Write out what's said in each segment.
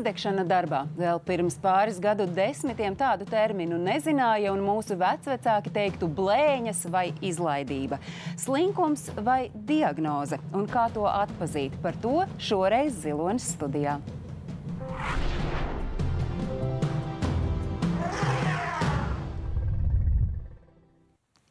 Izdegšana darbā. Vēl pirms pāris gadu desmitiem tādu terminu nezināja, un mūsu vecvecāki teiktu blēņas vai izlaidība. Slinkums vai diagnoze, un kā to atpazīt, par to šoreiz Zilonis studijā.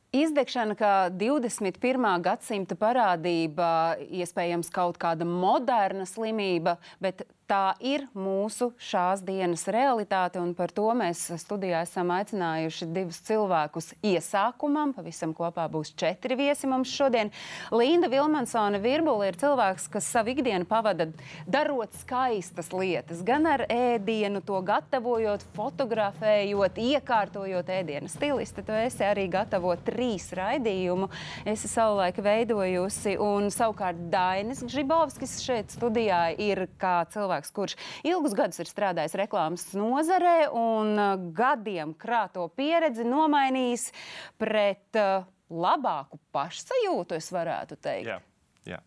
Izdegšana kā 21. gadsimta parādība, iespējams, kaut kāda moderna slimība, bet tā ir mūsu šās dienas realitāte, un par to mēs studijā esam aicinājuši divus cilvēkus iesākumam. Pavisam kopā būs četri viesi mums šodien. Linda Vilmansone Virbula ir cilvēks, kas savu ikdienu pavada darot skaistas lietas, gan ar ēdienu, to gatavojot, fotografējot, iekārtojot ēdienu. Stiliste, tu esi arī gatavo trīs raidījumu. Esi savulaik veidojusi, un savukārt Dainis Žibovskis šeit studijā ir kā cilvēks, cilvēks, kurš ilgus gadus ir strādājis reklāmas nozarē un uh, gadiem krāto pieredzi nomainījis pret uh, labāku pašsajūtu, es varētu teikt. Jā. Jā.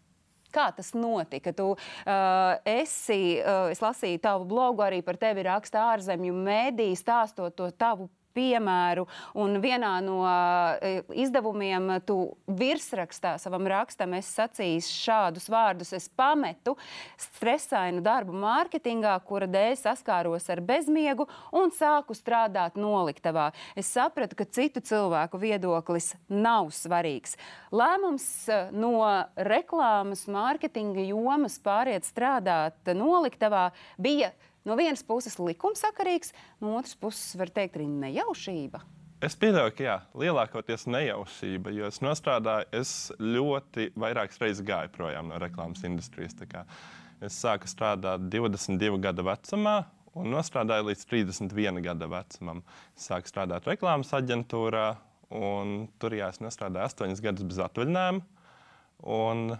Kā tas notika? Tu uh, esi, uh, es lasīju tavu blogu, arī par tevi raksta ārzemju mēdī, stāstot to tavu piemēru. Un vienā no uh, izdevumiem tu virsrakstā savam rakstam esi sacījis šādus vārdus: Es pametu stresainu darbu mārketingā, kura dēļ saskāros ar bezmiegu un sāku strādāt noliktavā. Es sapratu, ka citu cilvēku viedoklis nav svarīgs. Lēmums no reklāmas, mārketinga jomas pāriet strādāt noliktavā bija no vienas puses likumsakarīgs, no otras puses var teikt arī nejaušība. Es pieļauju, ka jā, lielākoties nejaušība, jo es nostrādāju, es ļoti vairākas reizes gāju projām no reklāmas industrijas. Es sāku strādāt 22 gadu vecumā un nostrādāju līdz 31 gada vecumam. Sāku strādāt reklāmas aģentūrā, un tur jā, es nostrādāju 8 gadus bez atvaļinājuma. Un,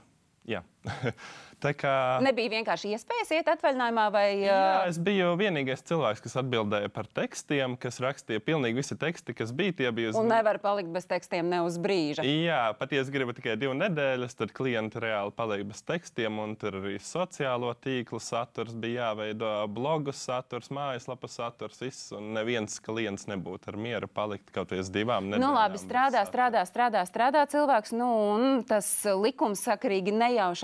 jā. Kā... Nebija vienkārši iespējas iet atvaļinājumā, vai? Jā, es biju vienīgais cilvēks, kas atbildēja par tekstiem, kas rakstīja pilnīgi visi teksti, kas bija. Tie bija uz... Un nevar palikt bez tekstiem ne uz brīža. Jā, patiesi gribu tikai divas nedēļas, tad klienti reāli paliek bez tekstiem, un tur arī sociālo tīklu saturs bija jāveido, blogu saturs, mājaslapas saturs, viss, un neviens klients nebūtu ar mieru palikt kaut viens divām nedēļām. Nu labi, strādā, strādā, strādā, strādā cilvēks, nu, un tas likumsakarīgi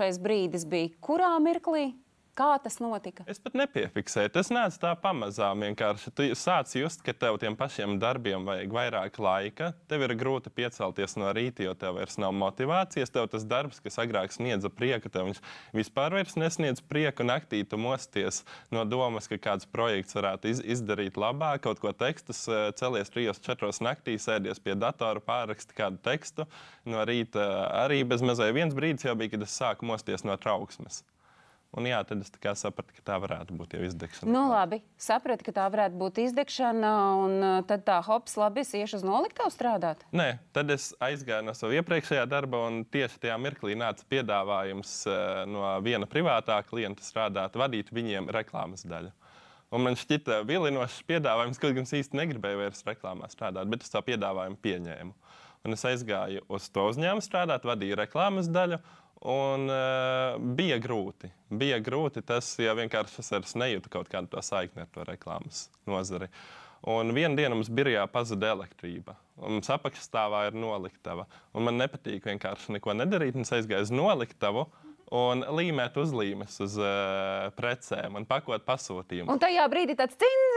nejaušais brīdis bija. Kurā mirklī? Kā tas notika? Es pat nepiefiksēju. Tas nāca tā pamazām. Vienkārši tu sāc just, ka tev tiem pašiem darbiem vajag vairāk laika. Tev ir grūti piecelties no rīta, jo tev vairs nav motivācijas. Tev tas darbs, kas agrāk sniedza prieku, tev viņš vispār nesniedz prieku. Naktī tu mosties no domas, ka kāds projekts varētu iz, izdarīt labāk, kaut ko tekstus, eh, celies trijos, četros naktī, sēdies pie datora, pārraksti kādu tekstu. No rīta arī bez mazai viens brīdis jau bija, kad es sāku mosties no trauksmes. Un jā, tad es sapratu, ka tā varētu būt jau izdegšana. Nu, labi, sapratu, ka tā varētu būt izdegšana, un uh, tad tā hops, labi, es iešu uz noliktavu strādāt. Nē, tad es aizgāju no sava iepriekšējā darba, un tieši tajā mirklī nāca piedāvājums uh, no viena privātā klienta strādāt, vadīt viņiem reklāmas daļu. Un man šķita vilinošs piedāvājums, kaut gan es īsti negribēju vairs reklāmā strādāt, bet es tā piedāvājumu pieņēmu. Un es aizgāju uz to uzņēmumu strādāt, vadīju reklāmas daļu. Un, uh, bija grūti. Bija grūti tas, ja vienkārši es nejūtu kaut kādu saikni ar to reklāmas nozari. Un vienā dienā mums birojā pazuda elektrība. Mums apakšstāvā ir noliktava. Un man nepatīk vienkārši neko nedarīt. Es aizgāju uz noliktavu. Uh, un līmēt uzlīmes uz uh, precēm un pakot pasūtījumu. Un tajā brīdī tāds cīņš,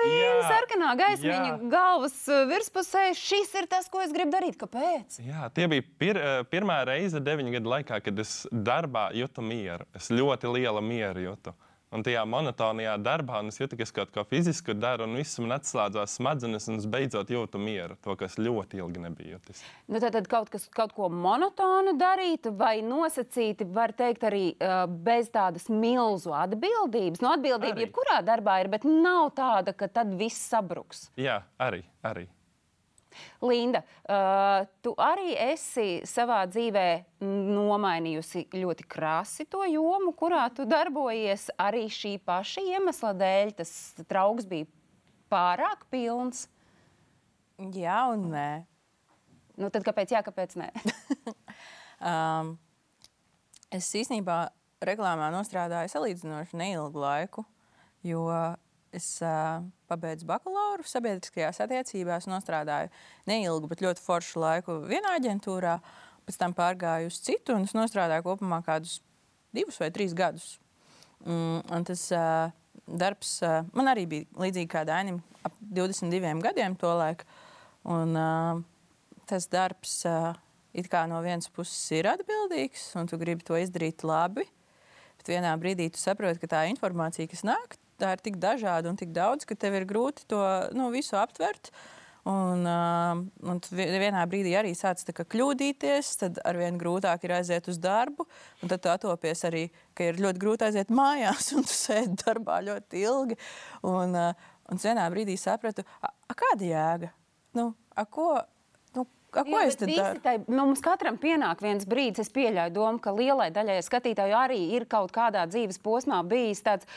sarkanā gaismiņa galvas eh, virspusē. Šis ir tas, ko es gribu darīt. Kāpēc? Jā, tie bija pir, eh, pirmā reize deviņu gadu laikā, kad es darbā jūtu mieru. Es ļoti lielu mieru jūtu. Un tajā monotonajā darbā es ka es kaut ko fizisku daru, un viss man atslēdzās smadzenes, un es beidzot jūtu mieru. To, kas ļoti ilgi nebija jūtis. Nu, tad, tad kaut, kas, kaut ko monotonu darīt, vai nosacīti, var teikt, arī uh, bez tādas milzu atbildības. No nu, atbildība arī. jebkurā darbā ir, bet nav tāda, ka tad viss sabruks. Jā, arī. arī. Linda, uh, tu arī esi savā dzīvē nomainījusi ļoti krasi to jomu, kurā tu darbojies. Arī šī paša iemesla dēļ tas trauks bija pārāk pilns. Jā, un nē. Nu, tad kāpēc jā, kāpēc nē? um, es īstenībā reklāmā nostrādāju salīdzinoši neilgu laiku, jo es uh, pabeidzu bakalauru sabiedriskajās attiecībās, nostrādāju neilgu, bet ļoti foršu laiku vienā aģentūrā. Pēc tam pārgāju uz citu, un es nostrādāju kopumā kādus divus vai trīs gadus. Mm, un tas uh, darbs uh, man arī bija līdzīgi kā Dainim, ap 22 gadiem to laiku. Un, uh, tas darbs uh, it kā no vienas puses ir atbildīgs, un tu gribi to izdarīt labi. Bet vienā brīdī tu saproti, ka tā informācija, kas nāk, tā ir tik dažāda un tik daudz, ka tev ir grūti to nu, visu aptvert. Un, uh, un vienā brīdī arī sācis kļūdīties, tad arvien grūtāk ir aiziet uz darbu. Tad tu atopies arī, ka ir ļoti grūti aiziet mājās, un tu sēdi darbā ļoti ilgi. Un, uh, un vienā brīdī sapratu, a, a kāda jēga? Nu, a, ko, nu, A, ko Jā, es daru? Tai, nu, mums katram pienāk viens brīdis, es pieļauju domu, ka lielai daļai skatītāju arī ir kaut kādā dzīves posmā bijis tāds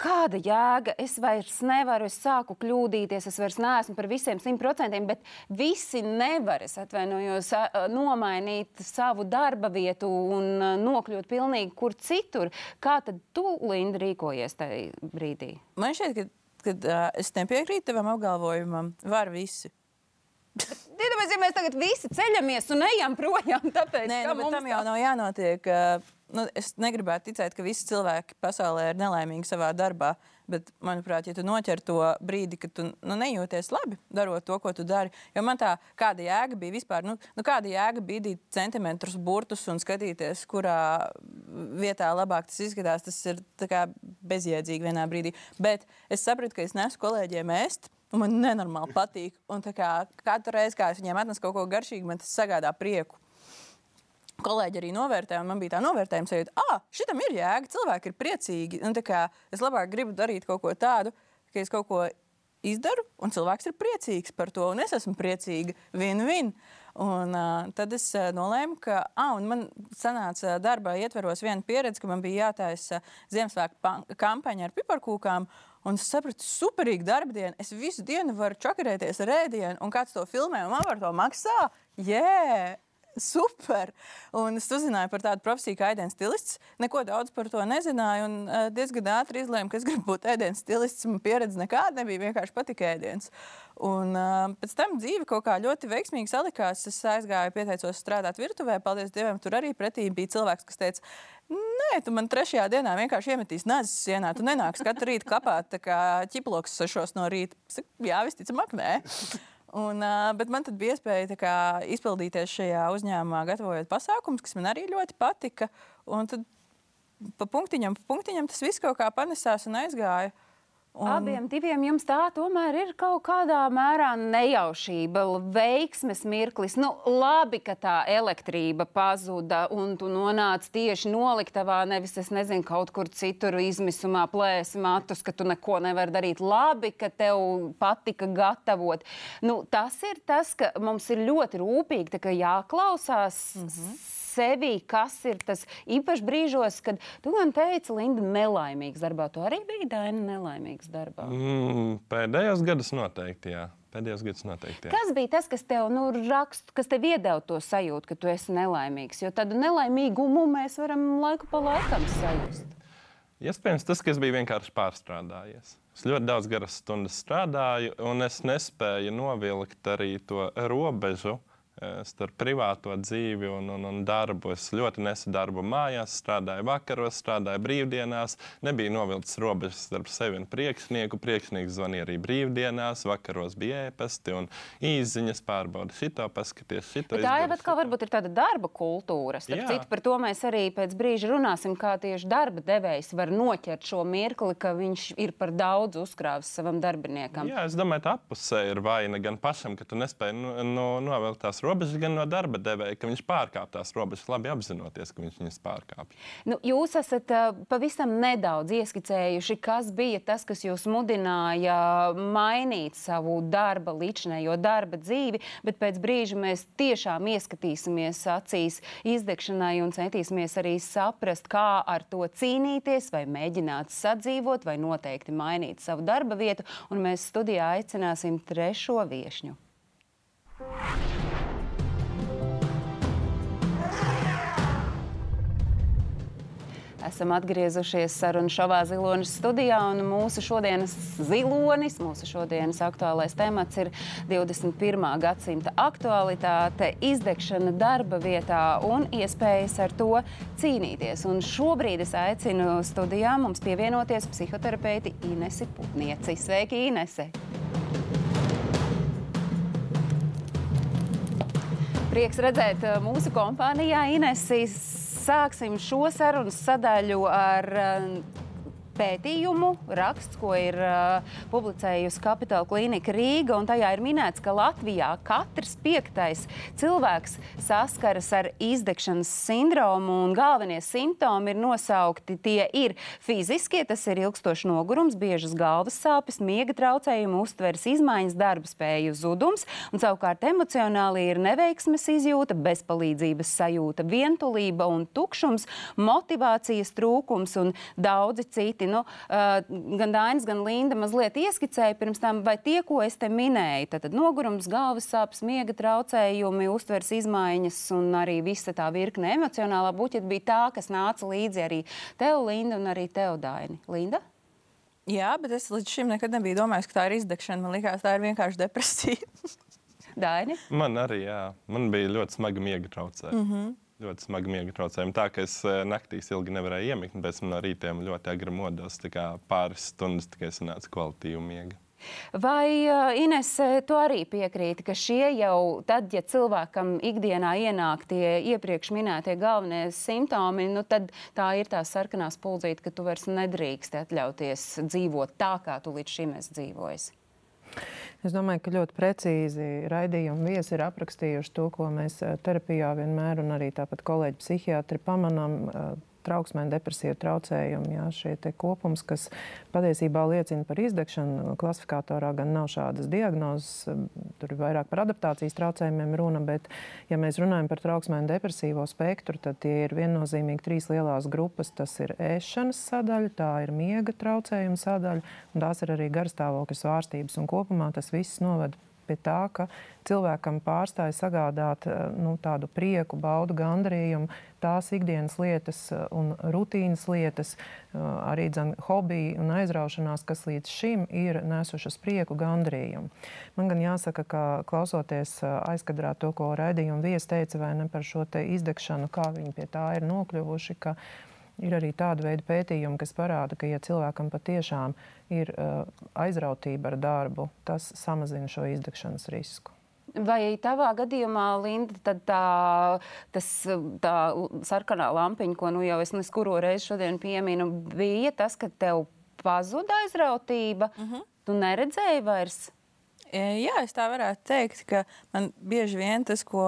kāda jēga? Es vairs nevaru, es sāku kļūdīties, es vairs neesmu par visiem simt procentiem, bet visi nevar, es atvainojos, nomainīt savu darba vietu un nokļūt pilnīgi kur citur. Kā tad tu, Linda, rīkojies tajā brīdī? Man šķiet, ka, kad uh, es nepiekrītu tavam apgalvojumam, var visi. Iedomājieties, ja mēs tagad visi ceļamies un ejam projām, tāpēc, Nē, nu, tam jau nav jānotiek. Uh, nu, es negribētu ticēt, ka visi cilvēki pasaulē ir nelaimīgi savā darbā. Bet, manuprāt, ja tu noķer to brīdi, kad tu nu, nejūties labi darot to, ko tu dari, jo man tā kāda jēga bija vispār, nu, nu kāda jēga bīdīt centimetrus burtus un skatīties, kurā vietā labāk tas izskatās, tas ir bezjēdzīgi vienā brīdī. Bet es sapratu, ka es nesu kolēģiem ēst. Man nenormāli patīk. Un kā, katru reizi, kad es viņiem atnesu kaut ko garšīgu, man tas sagādā prieku kolēģi arī novērtēja, un man bija tā novērtējuma sajūta, ah, šitam ir jēga, cilvēki ir priecīgi. Un, kā, es labāk gribu darīt kaut ko tādu, ka es kaut ko izdaru, un cilvēks ir priecīgs par to, un es esmu priecīga. Vien-vien. Un, uh, tad es uh, nolēmu, ka ah, man sanāca darbā ietveros viena pieredze, ka man bija jātaisa Ziemassvētku kampaņa ar piparkūkām. Un es sapratu, superīga darba diena. Es visu dienu varu čakarēties ar ēdienu, un kāds to filmē, un man par to maksā. Yeah! Super. Un es uzzināju par tādu profesiju kā ēdienas stilists. Neko daudz par to nezināju. Un uh, diezgan ātri izlēmu, ka es gribu būt ēdienas stilists. Man pieredze nekāda nebija. Vienkārši patika ēdiens. Un uh, pēc tam dzīve kaut kā ļoti veiksmīgi salikās. Es aizgāju, pieteicos strādāt virtuvē. Paldies Dievam, tur arī pretī bija cilvēks, kas teica, Nē, tu man trešajā dienā vienkārši iemetīs nazis sienā. Tu nenāksi katru rītu kapāt kā ķiploks sešos no rīta. Jā, visticamāk, nē. Un, bet man bija iespēja kā, izpildīties šajā uzņēmumā, gatavojot pasākumus, kas man arī ļoti patika. Un tad pa punktiņam, pa punktiņam tas viss kaut kā panesās un aizgāja. Uh, Un... Abiem diviem jums tā tomēr ir kaut kādā mērā nejaušība, veiksmes mirklis. Nu, labi, ka tā elektrība pazuda un tu nonāc tieši noliktavā, nevis es nezinu, kaut kur citur izmisumā plēsi matus, ka tu neko nevari darīt. Labi, ka tev patika gatavot. Nu, tas ir tas, ka mums ir ļoti rūpīgi jāklausās. Mm -hmm sevi, kas ir tas īpaši brīžos, kad tu man teici, Linda, nelaimīgs darbā. Tu arī biji Daina nelaimīgs darbā. Mm, pēdējos gados noteikti, jā. Pēdējos gados noteikti. Jā. Kas bija tas, kas tev nu, rakst, kas tev iedeva to sajūtu, ka tu esi nelaimīgs? Jo tādu nelaimīgumu mēs varam laiku pa laikam sajust. Iespējams, tas, ka es biju vienkārši pārstrādājies. Es ļoti daudz garas stundas strādāju, un es nespēju novilkt arī to robežu starp privāto dzīvi un, un, un darbu. Es ļoti nesu darbu mājās, strādāju vakaros, strādāju brīvdienās. Nebija novilcis robežas starp sevi un priekšnieku. Priekšnieks zvanīja arī brīvdienās, vakaros bija ēpasti un īziņas pārbauda šito, paskaties šito. Bet tā jau atkal varbūt ir tāda darba kultūra. Starp citu, par to mēs arī pēc brīža runāsim, kā tieši darba devējs var noķert šo mirkli, ka viņš ir par daudz uzkrāvis savam darbiniekam. Jā, es domāju, tā apusē ir vaina gan pašam, ka tu nespēji no, no, novilkt tās robežas robežas, gan no darba devēja, ka viņš pārkāpj tās robežas, labi apzinoties, ka viņš viņas pārkāpj. Nu, jūs esat uh, pavisam nedaudz ieskicējuši, kas bija tas, kas jūs mudināja mainīt savu darba, līdzinējo darba dzīvi, bet pēc brīža mēs tiešām ieskatīsimies acīs izdegšanai un centīsimies arī saprast, kā ar to cīnīties, vai mēģināt sadzīvot, vai noteikti mainīt savu darba vietu. Un mēs studijā aicināsim trešo viesņu. Esam atgriezušies sarunu šovā zilonis studijā, un mūsu šodienas zilonis, mūsu šodienas aktuālais temats ir 21. gadsimta aktualitāte, izdegšana darba vietā un iespējas ar to cīnīties. Un šobrīd es aicinu studijā mums pievienoties psihoterapeiti Inesi Putnieci. Sveiki, Inese! Prieks redzēt uh, mūsu kompānijā Inesis. Sāksim šo sarunas sadaļu ar uh, pētījumu, raksts, ko ir uh, publicējusi Kapitāla klinika Rīga. Tajā ir minēts, ka Latvijā katrs piektais cilvēks saskaras ar izdegšanas sindromu. Galvenie simptomi ir nosaukti. Tie ir fiziskie, tas ir ilgstošs nogurums, biežas galvas sāpes, miega traucējumi, uztveres izmaiņas, darba spēju zudums. Un, savukārt emocionāli ir neveiksmes izjūta, bezpalīdzības sajūta, vientulība un tukšums, motivācijas trūkums un daudzi citi nu, uh, gan Dainis, gan Linda mazliet ieskicēja pirms tam, vai tie, ko es te minēju, tad nogurums, galvas sāpes, miega traucējumi, uztveres izmaiņas un arī visa tā virkne emocionālā buķeta bija tā, kas nāca līdzi arī tev, Linda, un arī tev, Daini. Linda? Jā, bet es līdz šim nekad nebiju domājis, ka tā ir izdegšana. Man liekas, tā ir vienkārši depresija. Daini? Man arī, jā. Man bija ļoti smaga miega traucējuma. Mm -hmm ļoti smagi miega traucējumi. Tā ka es eh, naktīs ilgi nevarēju iemigt, pēc tam no rītiem ļoti agri modos. Pāris stundas tikai sanāca kvalitīvu miegu. Vai uh, Ines, tu arī piekrīti, ka šie jau tad, ja cilvēkam ikdienā ienāk tie iepriekš minētie galvenie simptomi, nu tad tā ir tā sarkanā spuldzīte, ka tu vairs nedrīkst atļauties dzīvot tā, kā tu līdz šim esi dzīvojis? Es domāju, ka ļoti precīzi raidījuma viesi ir aprakstījuši to, ko mēs eh, terapijā vienmēr un arī tāpat kolēģi psihiatri pamanām eh, trauksmē, depresija traucējumi. Jā, šie kopums, kas patiesībā liecina par izdegšanu, klasifikatorā gan nav šādas diagnozes, tur ir vairāk par adaptācijas traucējumiem runa, bet, ja mēs runājam par trauksmē un depresīvo spektru, tad tie ir viennozīmīgi trīs lielās grupas. Tas ir ēšanas sadaļa, tā ir miega traucējuma sadaļa, un tās ir arī garstāvokļa svārstības. Un kopumā tas viss noved pie tā, ka cilvēkam pārstāja sagādāt eh, nu, tādu prieku, baudu, gandarījumu, tās ikdienas lietas eh, un rutīnas lietas, eh, arī dzen, hobiji un aizraušanās, kas līdz šim ir nesušas prieku, gandarījumu. Man gan jāsaka, ka klausoties aizkadrā to, ko raidījuma viesi teica, vai ne par šo izdegšanu, kā viņi pie tā ir nokļuvuši, ka ir arī tāda veida pētījumi, kas parāda, ka, ja cilvēkam patiešām ir uh, aizrautība ar darbu, tas samazina šo izdegšanas risku. Vai tavā gadījumā, Linda, tā, tas, tā sarkanā lampiņa, ko nu jau es neskuro reizi šodien pieminu, bija tas, ka tev pazuda aizrautība, uh mhm. -huh. tu neredzēji vairs? Jā, es tā varētu teikt, ka man bieži vien tas, ko,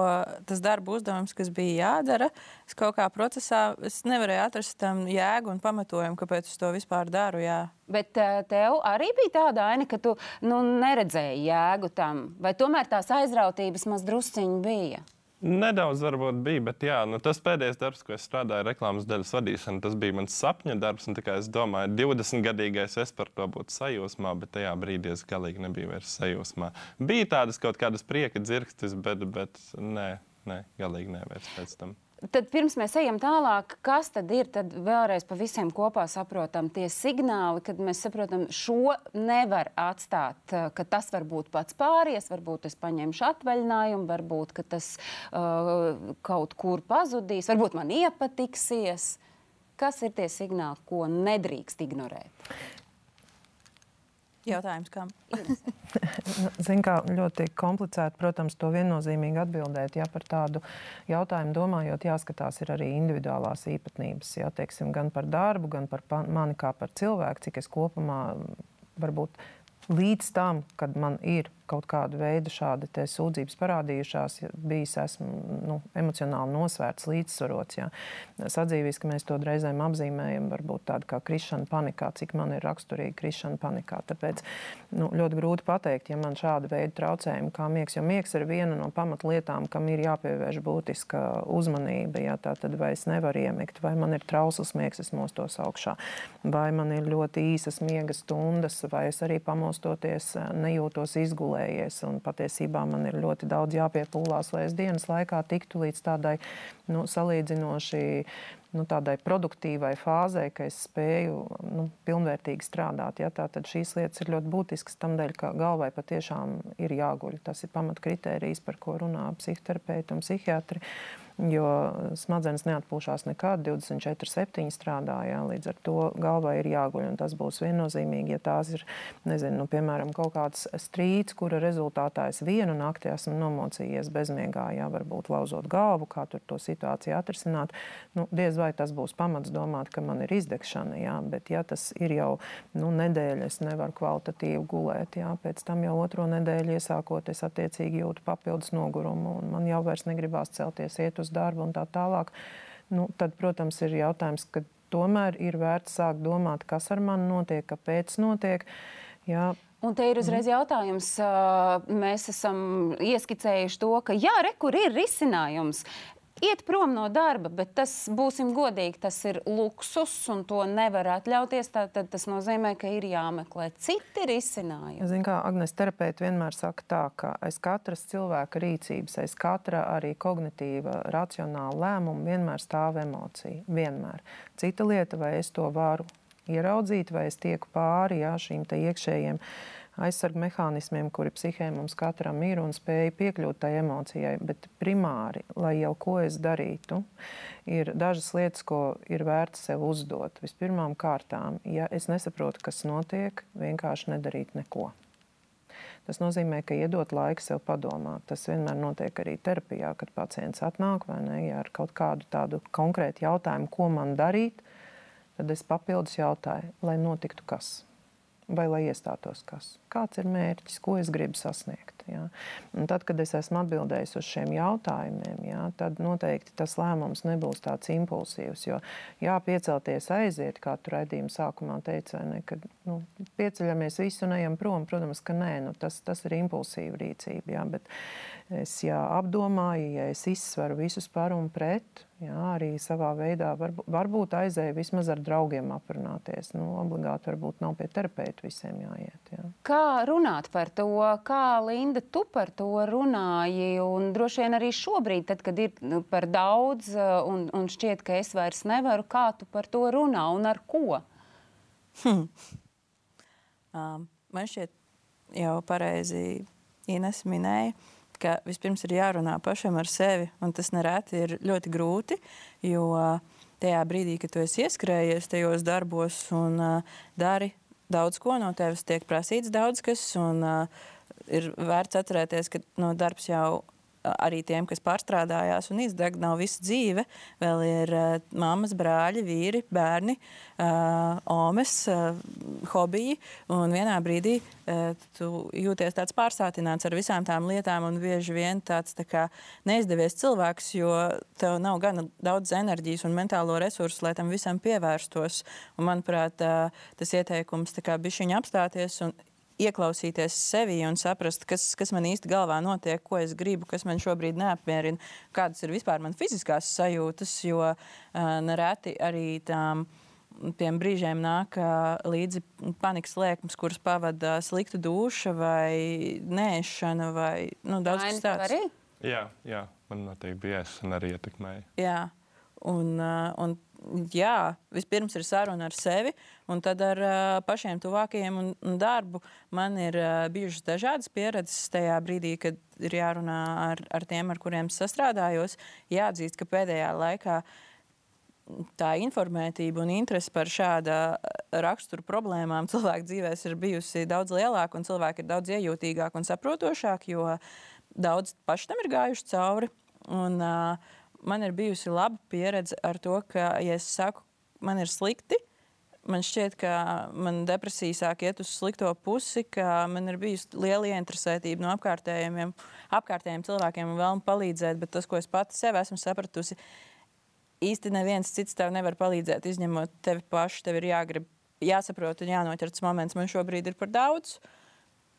tas darba uzdevums, kas bija jādara, es kaut kā procesā nevarēju atrast tam jēgu un pamatojumu, kāpēc es to vispār daru. Jā. Bet tev arī bija tāda aina, ka tu nu, neredzēji jēgu tam, vai tomēr tās aizrautības maz drusciņi bija? Nedaudz varbūt bija, bet jā, nu, tas pēdējais darbs, ko es strādāju reklāmas daļas vadīšanā, tas bija mans sapņa darbs. Es domāju, 20 gadīgais es par to būtu sajūsmā, bet tajā brīdī es galīgi nebiju vairs sajūsmā. Bija tādas kaut kādas prieka dzirkstis, bet, bet nē, nē, galīgi nē, vairs pēc tam. Tad pirms mēs ejam tālāk, kas tad ir tad vēlreiz pa visiem kopā saprotam tie signāli, kad mēs saprotam, šo nevar atstāt, eh, ka tas var būt pats pāries, varbūt es paņemšu atvaļinājumu, varbūt tas uh, kaut kur pazudīs, varbūt man iepatiksies. Kas ir tie signāli, ko nedrīkst ignorēt? Jautājums, kam? Ziniet, kā ļoti komplicēti, protams, to viennozīmīgi atbildēt. Ja par tādu jautājumu domājot, jāskatās arī individuālās īpatnības. Ja, teiksim, gan par darbu, gan par mani kā par cilvēku, cik es kopumā varbūt līdz tam, kad man ir kaut kāda veida šādi sūdzības parādījušās, bijis esmu nu, emocionāli nosvērts, līdzsvarots. Jā. Atzīstu, ka mēs to reizēm apzīmējam, varbūt tāda kā krišana panikā, cik man ir raksturīga krišana panikā. Tāpēc nu, ļoti grūti pateikt, ja man šāda veida traucējumi kā miegs, jo miegs ir viena no pamatlietām, kam ir jāpievērš būtiska uzmanība. Jā, tā tad vai es nevaru iemigt, vai man ir trausls miegs, es mostos augšā, vai man ir ļoti īsas miega stundas, vai es arī pamostoties nejūtos izgulēt izvēlējies. Patiesībā man ir ļoti daudz jāpiepūlās, lai es dienas laikā tiktu līdz tādai nu, salīdzinoši nu, tādai produktīvai fāzē, ka es spēju nu, pilnvērtīgi strādāt. Ja? Tad šīs lietas ir ļoti būtiskas tam dēļ, ka galvai patiešām ir jāguļ. Tas ir pamatkritērijs, par ko runā psihoterapeiti un psihiatri. Jo smadzenes neatpūšās nekad, 24, 7 strādā. Jā, līdz ar to galvai ir jāguļ. Tas būs viennozīmīgi, ja tās ir, nezinu, nu, piemēram, kaut kāds strīds, kura rezultātā es vienu nakti esmu nomocījies bezmiegā, jā, varbūt lauzot galvu, kā tur to situāciju atrisināt. Nu, diez vai tas būs pamats domāt, ka man ir izdegšana, jā, bet ja tas ir jau nu, nedēļa, es nevaru kvalitatīvi gulēt. Jā, pēc tam jau otro nedēļu iesākot, es attiecīgi jūtu papildus nogurumu un man jau vairs negribās celties iet uz darbu un tā tālāk, nu, tad, protams, ir jautājums, ka tomēr ir vērts sākt domāt, kas ar mani notiek, kāpēc notiek. Jā, Un te ir uzreiz jautājums, mēs esam ieskicējuši to, ka jā, re, kur ir risinājums iet prom no darba, bet tas, būsim godīgi, tas ir luksus un to nevar atļauties. Tad tas nozīmē, ka ir jāmeklē citi risinājumi. Ziniet, kā Agnēs terapeiti vienmēr saka tā, ka aiz katras cilvēka rīcības, aiz katra arī kognitīva, racionāla lēmuma vienmēr stāv emocija. Vienmēr. Cita lieta, vai es to varu ieraudzīt, vai es tieku pāri jā, šīm iekšējiem aizsargu mehānismiem, kuri psihē mums katram ir un spēja piekļūt tai emocijai. Bet primāri, lai jau ko es darītu, ir dažas lietas, ko ir vērts sev uzdot. Vispirmām kārtām, ja es nesaprotu, kas notiek, vienkārši nedarīt neko. Tas nozīmē, ka iedot laiku sev padomāt. Tas vienmēr notiek arī terapijā, kad pacients atnāk ne, ja ar kaut kādu tādu konkrētu jautājumu, ko man darīt. Tad es papildus jautāju, lai notiktu kas vai lai iestātos kas. Kāds ir mērķis, ko es gribu sasniegt? Ja? Tad, kad es esmu atbildējis uz šiem jautājumiem, ja, tad noteikti tas lēmums nebūs tāds impulsīvs. Jo jā, piecelties aiziet, kā tu raidījuma sākumā teici, vai ne, kad nu, pieceļamies visi un ejam prom. Protams, ka nē, nu, tas, tas ir impulsīva rīcība. Ja, bet es jā, apdomāju, ja es izsveru visus par un pret, Jā, arī savā veidā varbūt, varbūt aizēja vismaz ar draugiem aprunāties. Nu, obligāti varbūt nav pie terapeita visiem jāiet. Jā. Kā runāt par to? Kā Linda, tu par to runāji? Un droši vien arī šobrīd, tad, kad ir nu, par daudz uh, un, un šķiet, ka es vairs nevaru, kā tu par to runā un ar ko? Hmm. Um, man šķiet, jau pareizi Ines minēja vispirms ir jārunā pašam ar sevi, un tas nereti ir ļoti grūti, jo tajā brīdī, kad tu esi ieskrējies tajos darbos un uh, dari daudz ko no tevis, tiek prasīts daudz kas, un uh, ir vērts atcerēties, ka no darbs jau arī tiem, kas pārstrādājās un izdeg, nav visa dzīve. Vēl ir uh, mammas, brāļi, vīri, bērni, uh, omes, uh, hobiji. Un vienā brīdī uh, tu jūties tāds pārsātināts ar visām tām lietām un bieži vien tāds tā kā neizdevies cilvēks, jo tev nav gana daudz enerģijas un mentālo resursu, lai tam visam pievērstos. Un, manuprāt, uh, tas ieteikums tā kā bišķiņa apstāties un ieklausīties sevi un saprast, kas, kas man īsti galvā notiek, ko es gribu, kas man šobrīd neapmierina, kādas ir vispār man fiziskās sajūtas, jo uh, nereti arī tām tiem brīžiem nāk līdzi panikas lēkmes, kuras pavada slikta duša vai nēšana vai nu, daudz kas tāds. Jā, jā, man noteikti bija ēšana arī ietekmēja. Jā, un, un jā, vispirms ir saruna ar sevi, un tad ar uh, pašiem tuvākajiem un, un darbu. Man ir uh, bijušas dažādas pieredzes tajā brīdī, kad ir jārunā ar, ar tiem, ar kuriem sastrādājos. Jāatzīst, ka pēdējā laikā tā informētība un interese par šāda rakstura problēmām cilvēku dzīvēs ir bijusi daudz lielāka, un cilvēki ir daudz iejūtīgāki un saprotošāki, jo daudz paši tam ir gājuši cauri. Un, uh, man ir bijusi laba pieredze ar to, ka, ja es saku, man ir slikti, man šķiet, ka man depresija sāk iet uz slikto pusi, ka man ir bijusi liela ieinteresētība no apkārtējiem, apkārtējiem cilvēkiem un vēlme palīdzēt, bet tas, ko es pati sev esmu sapratusi, īsti neviens cits tev nevar palīdzēt, izņemot tevi pašu. Tev ir jāgrib, jāsaprot un jānoķer tas moments, man šobrīd ir par daudz.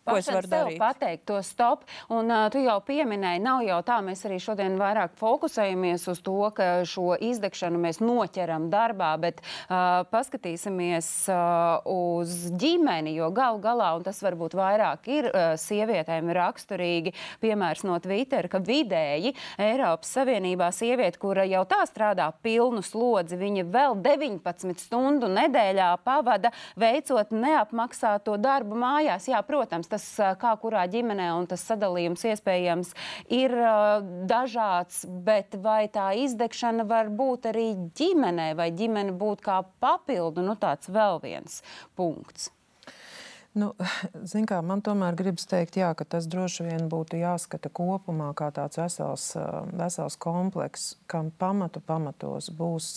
Ko es varu darīt? Pateikt to stop. Un uh, tu jau pieminēji, nav jau tā, mēs arī šodien vairāk fokusējamies uz to, ka šo izdegšanu mēs noķeram darbā, bet uh, paskatīsimies uh, uz ģimeni, jo gal galā, un tas varbūt vairāk ir uh, sievietēm raksturīgi, piemērs no Twitter, ka vidēji Eiropas Savienībā sieviete, kura jau tā strādā pilnu slodzi, viņa vēl 19 stundu nedēļā pavada veicot neapmaksāto darbu mājās. Jā, protams, tas kā kurā ģimenē un tas sadalījums iespējams ir dažāds, bet vai tā izdegšana var būt arī ģimenē, vai ģimene būt kā papildu, nu tāds vēl viens punkts. Nu, kā, man tomēr gribas teikt, jā, ka tas droši vien būtu jāskata kopumā kā tāds vesels, vesels komplekss, kam pamatu pamatos būs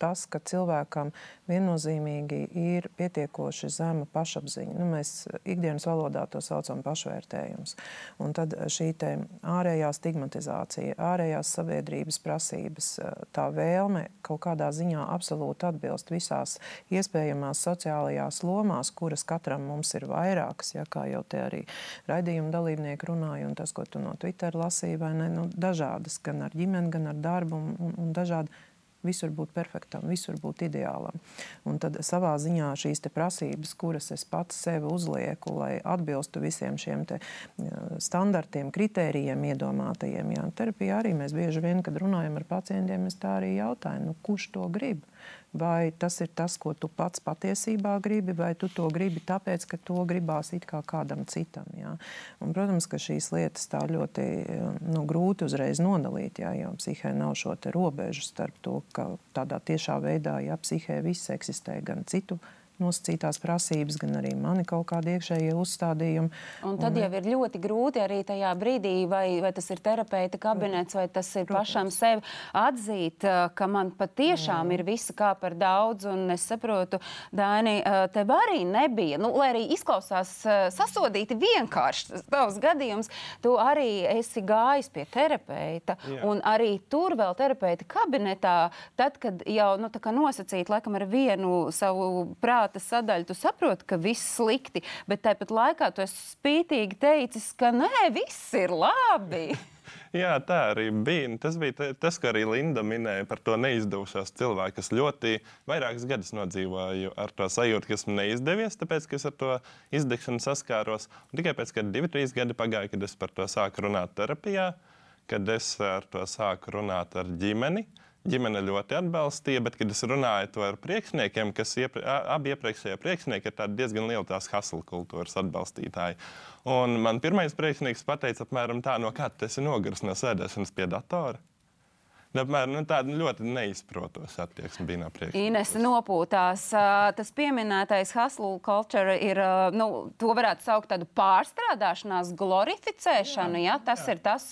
tas, ka cilvēkam viennozīmīgi ir pietiekoši zema pašapziņa. Nu, mēs ikdienas valodā to saucam pašvērtējums. Un tad šī ārējā stigmatizācija, ārējās sabiedrības prasības, tā vēlme kaut kādā ziņā absolūti atbilst visās iespējamās sociālajās lomās, kuras katram mums ir vairākas, ja, kā jau te arī raidījuma dalībnieki runāja, un tas, ko tu no Twitter lasīji, vai ne, nu, dažādas, gan ar ģimeni, gan ar darbu un, un, un dažādi visur būt perfektam, visur būt ideālam. Un tad savā ziņā šīs prasības, kuras es pats sev uzlieku, lai atbilstu visiem šiem standartiem, kritērijiem, iedomātajiem, jā, terapijā arī mēs bieži vien, kad runājam ar pacientiem, mēs tā arī jautājam, nu, kurš to grib vai tas ir tas, ko tu pats patiesībā gribi, vai tu to gribi tāpēc, ka to gribās it kā kādam citam. Jā. Un, protams, ka šīs lietas tā ļoti nu, grūti uzreiz nodalīt, jā, jo psihē nav šo robežu starp to, ka tādā tiešā veidā, ja psihē viss eksistē gan citu nosacītās prasības, gan arī mani kaut kādi iekšējie uzstādījumi. Un tad un, jau ir ļoti grūti arī tajā brīdī, vai, vai tas ir terapeita kabinets, vai tas ir protams. pašam sev atzīt, ka man patiešām mm. ir visa kā par daudz. Un es saprotu, Dāni, tev arī nebija, nu, lai arī izklausās sasodīti vienkārši tavs gadījums, tu arī esi gājis pie terapeita. Jā. Un arī tur vēl terapeita kabinetā, tad, kad jau nu, nosacīt, laikam ar vienu savu prātu prāta sadaļa, tu saproti, ka viss slikti, bet tāpat laikā tu esi spītīgi teicis, ka nē, viss ir labi. Jā, tā arī bija. Tas bija tas, ko arī Linda minēja par to neizdevušos cilvēku, kas ļoti vairākus gadus nodzīvoju ar to sajūtu, kas man neizdevies, tāpēc, ka es ar to izdegšanu saskāros. Un tikai pēc tam, kad divi, trīs gadi pagāja, kad es par to sāku runāt terapijā, kad es ar to sāku runāt ar ģimeni, ģimene ļoti atbalstīja, bet, kad es runāju ar priekšniekiem, kas iepre, abi iepriekšējie priekšnieki ir diezgan liela tās hasla kultūras atbalstītāji. Un man pirmais priekšnieks pateica apmēram tā, no kā tas ir noguris no sēdēšanas pie datora. Apmēram nu, tāda ļoti neizprotoša attieksme bija no priekšā. Ines nopūtās. Tas pieminētais hustle culture ir, nu, to varētu saukt tādu pārstrādāšanās, glorificēšanu. Jā, ja? Tas jā. ir tas,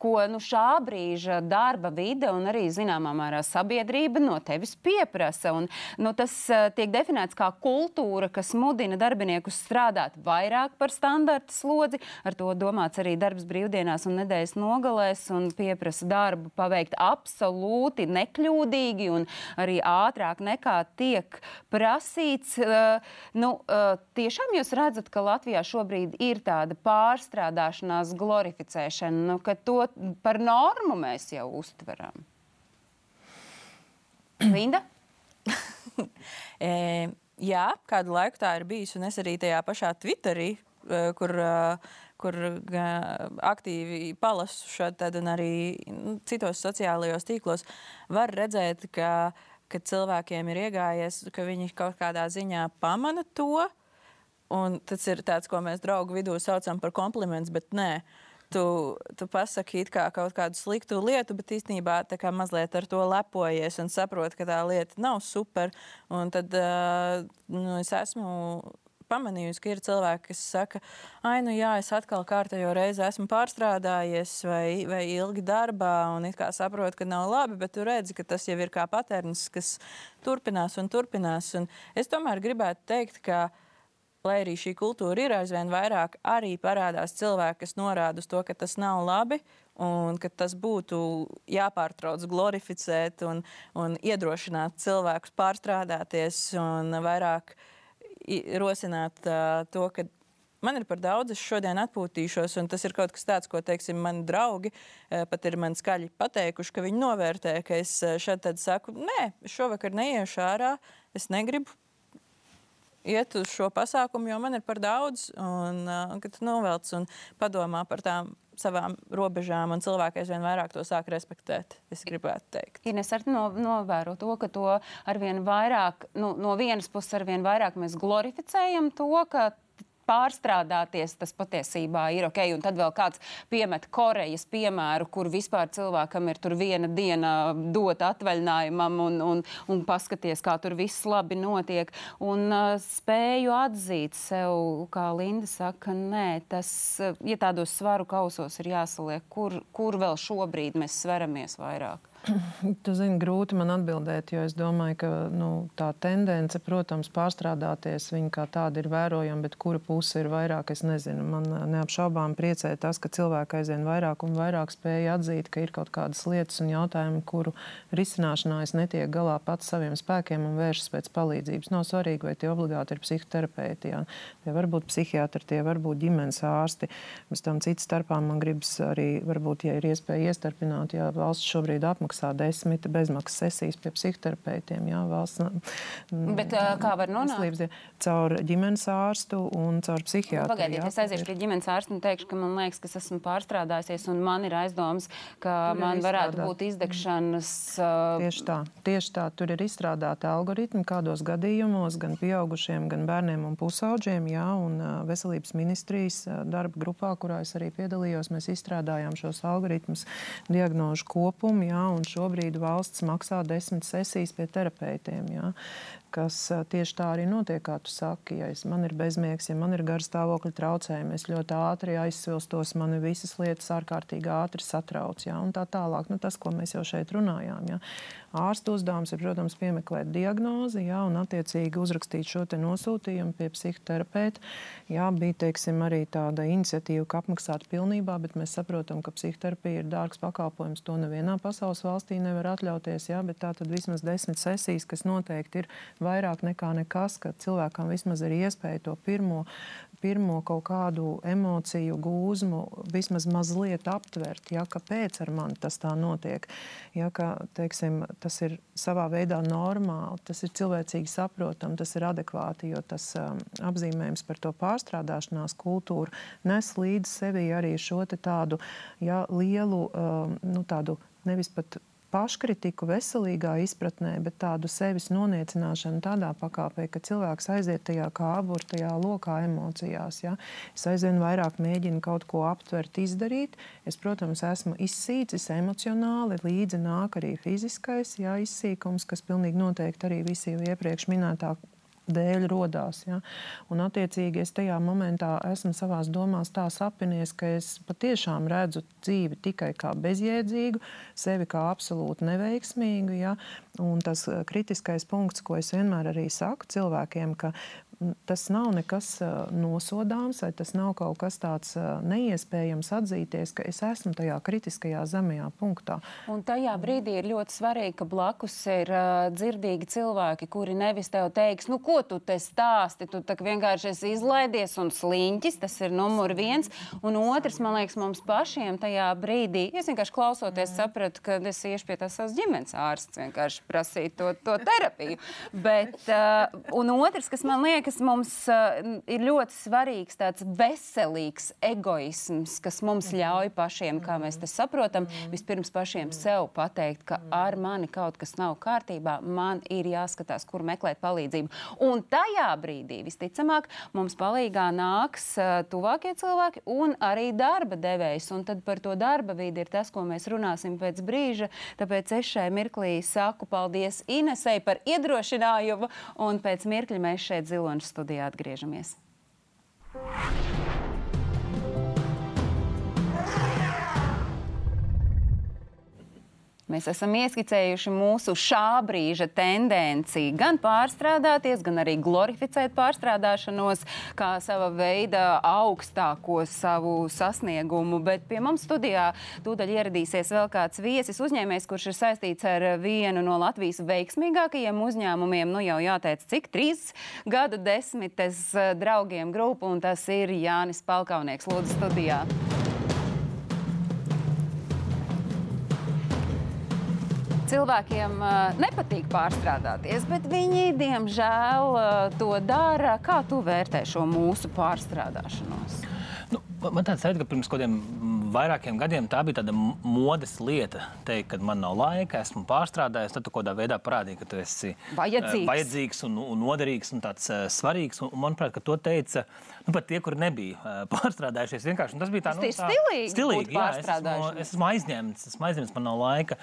ko nu, šā brīža darba vide un arī zināmā mērā sabiedrība no tevis pieprasa. Un, nu, tas tiek definēts kā kultūra, kas mudina darbiniekus strādāt vairāk par standarta slodzi. Ar to domāts arī darbs brīvdienās un nedēļas nogalēs un pieprasa darbu paveikt absolūti nekļūdīgi un arī ātrāk nekā tiek prasīts. Uh, nu, uh, tiešām jūs redzat, ka Latvijā šobrīd ir tāda pārstrādāšanās, glorificēšana, nu, ka to par normu mēs jau uztveram. Linda? e, jā, kādu laiku tā ir bijis, un es arī tajā pašā Twitterī, kur uh, kur aktīvi palasu šeit, un arī nu, citos sociālajos tīklos, var redzēt, ka, ka cilvēkiem ir iegājies, ka viņi kaut kādā ziņā pamana to. Un tas ir tāds, ko mēs draugu vidū saucam par komplimentu, bet nē. Tu, tu pasaki kā kaut kādu sliktu lietu, bet īstenībā kā mazliet ar to lepojies un saproti, ka tā lieta nav super. Un tad uh, nu, es esmu pamanījusi, ka ir cilvēki, kas saka, ah, nu jā, es atkal kārtējo reizi esmu pārstrādājies vai, vai ilgi darbā un it kā saprotu, ka nav labi, bet tu redzi, ka tas jau ir kā patērns, kas turpinās un turpinās. Un es tomēr gribētu teikt, ka lai arī šī kultūra ir aizvien vairāk, arī parādās cilvēki, kas norāda uz to, ka tas nav labi un ka tas būtu jāpārtrauc glorificēt un, un iedrošināt cilvēkus pārstrādāties un vairāk rosināt uh, to, ka man ir par daudz, es šodien atpūtīšos, un tas ir kaut kas tāds, ko, teiksim, mani draugi pat ir man skaļi pateikuši, ka viņi novērtē, ka es šeit tad saku, nē, šovakar neiešu ārā, es negribu iet uz šo pasākumu, jo man ir par daudz, un uh, kad tu novelc un padomā par tām savām robežām, un cilvēki aizvien vairāk to sāk respektēt. Es gribētu teikt. Ines arī no, novēro to, ka to arvien vairāk, nu, no vienas puses, arvien vairāk mēs glorificējam to, ka pārstrādāties, tas patiesībā ir ok. Un tad vēl kāds piemet Korejas piemēru, kur vispār cilvēkam ir tur viena diena dot atvaļinājumam un, un, un paskaties, kā tur viss labi notiek. Un uh, spēju atzīt sev, kā Linda saka, nē, tas, ja tādos svaru kausos ir jāsaliek, kur, kur vēl šobrīd mēs sveramies vairāk. Tu zini, grūti man atbildēt, jo es domāju, ka nu, tā tendence, protams, pārstrādāties, viņa kā tāda ir vērojama, bet kura puse ir vairāk, es nezinu. Man neapšaubām priecē tas, ka cilvēki aizvien vairāk un vairāk spēja atzīt, ka ir kaut kādas lietas un jautājumi, kuru risināšanā es netiek galā pats saviem spēkiem un vēršas pēc palīdzības. Nav svarīgi, vai tie obligāti ir psihoterapeiti. Jā. Tie var būt psihiatri, tie var būt ģimenes ārsti. Bez tam citas starpā man gribas arī, varbūt, ja ir iespēja iestarpināt, ja valsts šobrīd apmaksā apmaksā desmit bezmaksas sesijas pie psihoterapeitiem. Jā, valsts, Bet kā var nonākt? Caur ģimenes ārstu un caur psihiatru. Pagaidiet, es aiziešu pie ģimenes ārsta un teikšu, ka man liekas, ka es esmu pārstrādājusies un man ir aizdomas, ka tur man varētu izstrādāt. būt izdegšanas. Uh... Tieši tā, tieši tā. Tur ir izstrādāti algoritmi, kādos gadījumos gan pieaugušiem, gan bērniem un pusauģiem, jā, un veselības ministrijas darba grupā, kurā es arī piedalījos, mēs izstrādājām šos algoritmus diagnožu kopumu, jā, un šobrīd valsts maksā desmit sesijas pie terapeitiem. Ja kas tieši tā arī notiek, kā tu saki. Ja es, man ir bezmiegs, ja man ir garas stāvokļa traucējumi, es ļoti ātri aizsilstos, man visas lietas ārkārtīgi ātri satrauc. Ja, un tā tālāk, nu, tas, ko mēs jau šeit runājām. Ja. Ārsta uzdevums ir, protams, piemeklēt diagnozi ja, un attiecīgi uzrakstīt šo nosūtījumu pie psihoterapeita. Jā, bija teiksim, arī tāda iniciatīva, ka apmaksāt pilnībā, bet mēs saprotam, ka psihoterapija ir dārgs pakalpojums. To nevienā pasaules valstī nevar atļauties. Jā, bet tā tad vismaz desmit sesijas, kas noteikti ir vairāk nekā nekas, ka cilvēkam vismaz ir iespēja to pirmo, pirmo kaut kādu emociju gūzmu vismaz mazliet aptvert, ja, kāpēc ar mani tas tā notiek. Ja, ka, teiksim, tas ir savā veidā normāli, tas ir cilvēcīgi saprotami, tas ir adekvāti, jo tas um, apzīmējums par to pārstrādāšanās kultūru nes līdz sevi arī šo tādu ja, lielu, um, nu, tādu nevis pat paškritiku veselīgā izpratnē, bet tādu sevis noniecināšanu tādā pakāpē, ka cilvēks aiziet tajā kā aburtajā lokā emocijās. Ja? Es aizvien vairāk mēģinu kaut ko aptvert, izdarīt. Es, protams, esmu izsīcis emocionāli, līdzi nāk arī fiziskais ja, izsīkums, kas pilnīgi noteikti arī visi jau iepriekš minētā dēļ radās. Ja? Un, attiecīgi, es tajā momentā esmu savā domās tā sapinies, ka es patiešām redzu dzīvi tikai kā bezjēdzīgu, sevi kā absolūti neveiksmīgu. Ja? Un tas eh, kritiskais punkts, ko es vienmēr arī saku cilvēkiem, ka tas nav nekas nosodāms, vai tas nav kaut kas tāds neiespējams atzīties, ka es esmu tajā kritiskajā zemajā punktā. Un tajā brīdī ir ļoti svarīgi, ka blakus ir uh, dzirdīgi cilvēki, kuri nevis tev teiks, nu, ko tu te stāsti, tu vienkārši esi izlaidies un sliņķis, tas ir numur viens. Un otrs, man liekas, mums pašiem tajā brīdī, es vienkārši klausoties, sapratu, ka es iešu pie tās savas ģimenes ārsts, vienkārši prasīt to, to terapiju. Bet, uh, un otrs, kas man liekas, liekas, mums uh, ir ļoti svarīgs tāds veselīgs egoisms, kas mums mhm. ļauj pašiem, kā mēs to saprotam, mhm. vispirms pašiem sev pateikt, ka mhm. ar mani kaut kas nav kārtībā, man ir jāskatās, kur meklēt palīdzību. Un tajā brīdī visticamāk mums palīdzīgā nāks uh, tuvākie cilvēki un arī darba devējs. Un tad par to darba vidi ir tas, ko mēs runāsim pēc brīža. Tāpēc es šai mirklī saku paldies Inesei par iedrošinājumu, un pēc mirkļa mēs šeit ziloņu Launch studijā atgriežamies. Mēs esam ieskicējuši mūsu šā brīža tendenci gan pārstrādāties, gan arī glorificēt pārstrādāšanos kā sava veida augstāko savu sasniegumu. Bet pie mums studijā tūdaļ ieradīsies vēl kāds viesis uzņēmējs, kurš ir saistīts ar vienu no Latvijas veiksmīgākajiem uzņēmumiem. Nu jau jāteic, cik trīs gadu desmites draugiem grupu, un tas ir Jānis Palkaunieks. Lūdzu, studijā. Cilvēkiem uh, nepatīk pārstrādāties, bet viņi, diemžēl, uh, to dara. Kā tu vērtē šo mūsu pārstrādāšanos? Nu, man tāds sajūta, ka pirms kaut kādiem vairākiem gadiem tā bija tāda modes lieta. Teikt, ka man nav laika, esmu pārstrādājis. Tad tu kaut kādā veidā parādīji, ka tu esi vajadzīgs, uh, vajadzīgs un, un noderīgs un tāds uh, svarīgs. Un, un manuprāt, ka to teica nu, pat tie, kuri nebija uh, pārstrādājušies. Vienkārši tas bija tā, nu, tā stilīgi. stilīgi jā, es, esmu, es esmu aizņemts, esmu aizņemts, man nav laika.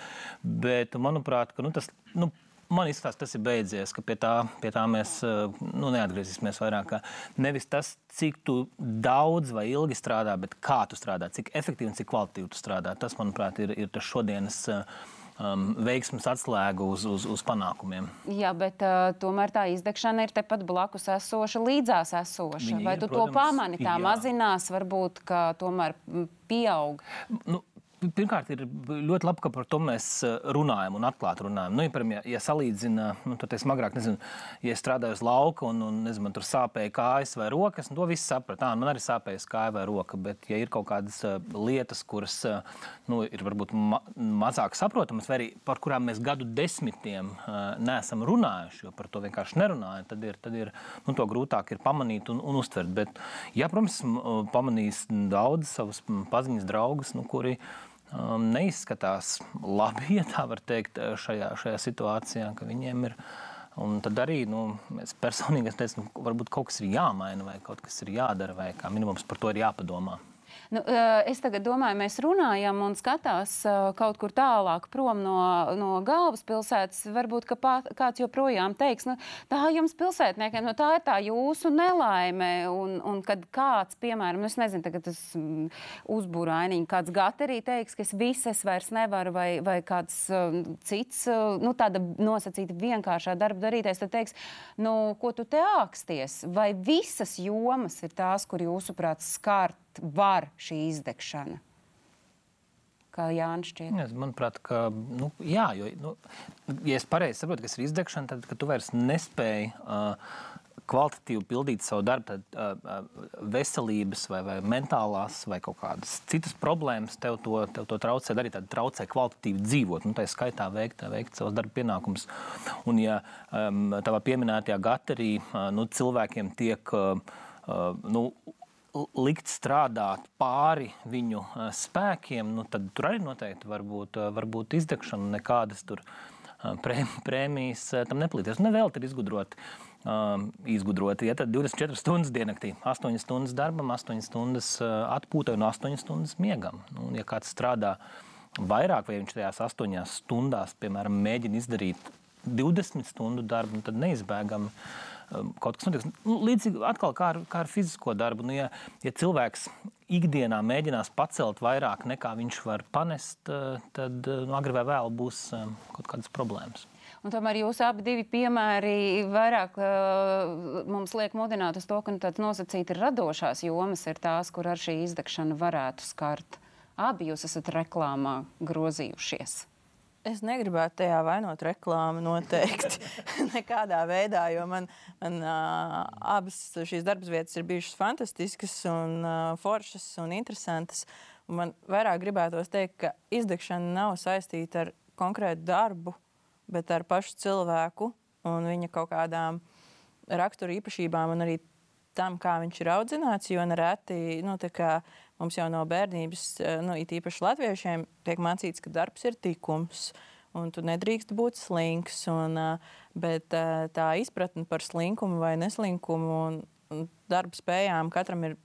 Bet manuprāt, ka, nu, tas. Nu, man izskatās, tas ir beidzies, ka pie tā, pie tā mēs nu, neatgriezīsimies vairāk. Nevis tas, cik daudz vai ilgi strādā, bet kā tu strādā, cik efektīvi un cik kvalitatīvi tu strādā. Tas, manuprāt, ir, ir tas šodienas. Um, veiksmes atslēga uz, uz, uz panākumiem. Jā, bet uh, tomēr tā izdegšana ir tepat blakus esoša, līdzās esoša. Viņa Vai ir, tu protams, to pamani? Tā jā. mazinās, varbūt, ka tomēr pieaug. Nu, Pirmkārt, ir ļoti labi, ka par to mēs eh, runājam un atklāti runājam. Nu, ja, piemēram, ja, ja salīdzina, nu, tad es agrāk, nezinu, ja strādāju uz lauka un, un nezinu, man tur sāpēja kājas vai rokas, nu, to viss sapratu. Tā, man arī sāpēja kāja vai roka, bet ja ir kaut kādas uh, lietas, kuras uh, nu, ir varbūt ma mazāk saprotamas, vai arī par kurām mēs gadu desmitiem uh, neesam runājuši, jo par to vienkārši nerunājam, tad ir, tad ir nu, to grūtāk ir pamanīt un, un uztvert. Bet, ja, protams, pamanīs daudz savus paziņas draugus, nu, kuri um, neizskatās labi, ja tā var teikt, šajā, šajā situācijā, ka viņiem ir. Un tad arī nu, es personīgi es teicu, nu, varbūt kaut kas ir jāmaina, vai kaut kas ir jādara, vai kā minimums par to ir jāpadomā. Nu, es tagad domāju, mēs runājam un skatās kaut kur tālāk prom no, no galvaspilsētas. Varbūt pā, kāds joprojām teiks, nu, tā jums pilsētniekiem, nu, tā ir tā jūsu nelaime. Un, un kad kāds, piemēram, nu, es nezinu, tagad tas mm, uzbūra ainiņu, kāds gaterī teiks, ka es visas vairs nevaru, vai, vai kāds cits, nu, tāda nosacīta vienkāršā darba darītājs, tad teiks, nu, ko tu te āksties? Vai visas jomas ir tās, kur jūsuprāt skārt var šī izdegšana? Kā Jānis šķiet? Es, manuprāt, ka, nu, jā, jo, nu, ja es pareizi saprotu, kas ir izdegšana, tad, kad tu vairs nespēji uh, kvalitatīvi pildīt savu darbu, tad uh, veselības vai, vai mentālās vai kaut kādas citas problēmas tev to, tev to traucē darīt, tad traucē kvalitatīvi dzīvot, nu, tā skaitā veikt, veikt savus darba pienākumus. Un, ja um, tavā pieminētajā gaterī uh, nu, cilvēkiem tiek uh, nu, likt strādāt pāri viņu spēkiem, nu, tad tur arī noteikti var būt, var būt izdegšana, nekādas tur prē, prēmijas tam neplīties. Nevēl ir izgudrot. Uh, izgudroti. Ja tad 24 stundas diennaktī, 8 stundas darbam, 8 stundas atpūtai un 8 stundas miegam. Nu, ja kāds strādā vairāk, vai viņš tajās 8 stundās, piemēram, mēģina izdarīt 20 stundu darbu, nu, tad neizbēgami uh, kaut kas notiks. Nu, līdzīgi atkal kā ar, kā ar fizisko darbu. Nu, ja, ja cilvēks ikdienā mēģinās pacelt vairāk nekā viņš var panest, uh, tad uh, nu, agri vai vēl būs um, kaut kādas problēmas. Un tomēr jūsu abi piemēri vairāk uh, mums liek mudināt uz to, ka nu, tāds nosacīti radošās jomas ir tās, kur ar šī izdegšana varētu skart. Abi jūs esat reklāmā grozījušies. Es negribētu tajā vainot reklāmu noteikti nekādā veidā, jo man, man uh, abas šīs darbvietas ir bijušas fantastiskas, un uh, foršas un interesantas. Un man vairāk gribētos teikt, ka izdegšana nav saistīta ar konkrētu darbu, bet ar pašu cilvēku un viņa kaut kādām rakstura īpašībām un arī tam, kā viņš ir audzināts. Jo nereti nu, Mums jau no bērnības, eh, nu, it īpaši latviešiem, tiek mācīts, ka darbs ir tikums. Un tu nedrīkst būt slinks. Un, eh, bet eh, tā izpratne par slinkumu vai neslinkumu un, un darba spējām katram ir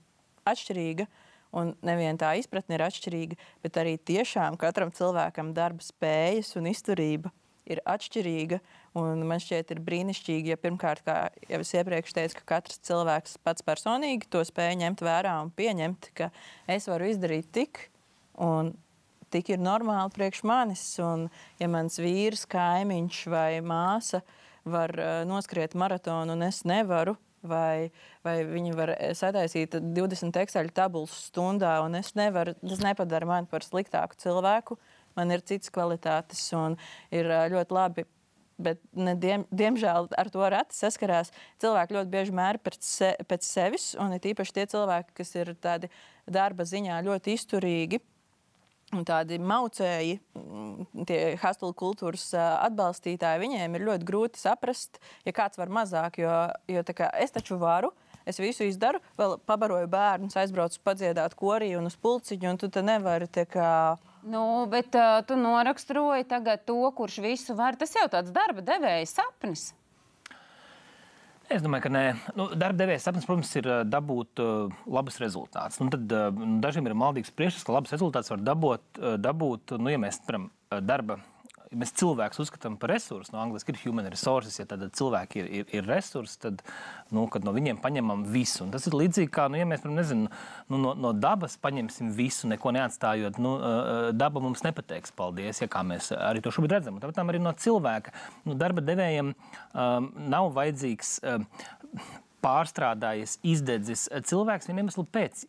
atšķirīga. Un nevien tā izpratne ir atšķirīga, bet arī tiešām katram cilvēkam darba spējas un izturība ir atšķirīga. Man šķiet, ir brīnišķīgi, ja pirmkārt, kā jau es iepriekš teicu, ka katrs cilvēks pats personīgi to spēj ņemt vērā un pieņemt, ka es varu izdarīt tik, un tik ir normāli priekš manis. Un, ja mans vīrs, kaimiņš vai māsa var uh, noskriet maratonu un es nevaru, vai, vai viņi var sataisīt 20 Excel tabulas stundā, un es nevaru, tas nepadara mani par sliktāku cilvēku. Man ir citas kvalitātes, un ir ļoti labi bet ne, diem, diemžēl ar to reti saskarās. Cilvēki ļoti bieži mēra pēc, se, pēc sevis, un it īpaši tie cilvēki, kas ir tādi darba ziņā ļoti izturīgi. Un tādi maucēji, mm, tie hastulu kultūras atbalstītāji, viņiem ir ļoti grūti saprast, ja kāds var mazāk. Jo, jo kā, es taču varu, es visu izdaru, vēl pabaroju bērnus, aizbraucu padziedāt korī un uz pulciņu, un tu te nevari. Kā, Nu, bet uh, tu noraksturoji tagad to, kurš visu var. Tas jau tāds darba devēja sapnis. Es domāju, ka nē. Nu, darba devējs sapnis, protams, ir dabūt uh, labus rezultātus. Nu, tad, uh, dažiem ir maldīgs priekšstats, ka labus rezultātus var dabūt, uh, dabūt nu, ja mēs, piemēram, darba ja mēs cilvēkus uzskatām par resursu, no angļuiski ir human resources, ja tad cilvēki ir, ir, ir resursi, tad nu, no viņiem paņemam visu. Un tas ir līdzīgi kā, nu, ja mēs nezinu, nu, no, no dabas paņemsim visu, neko neatstājot. Nu, daba mums nepateiks paldies, ja kā mēs arī to šobrīd redzam. Tāpēc arī no cilvēka nu, darba devējiem um, nav vajadzīgs. Um, pārstrādājies, izdedzis cilvēks vienam iemeslam pēc.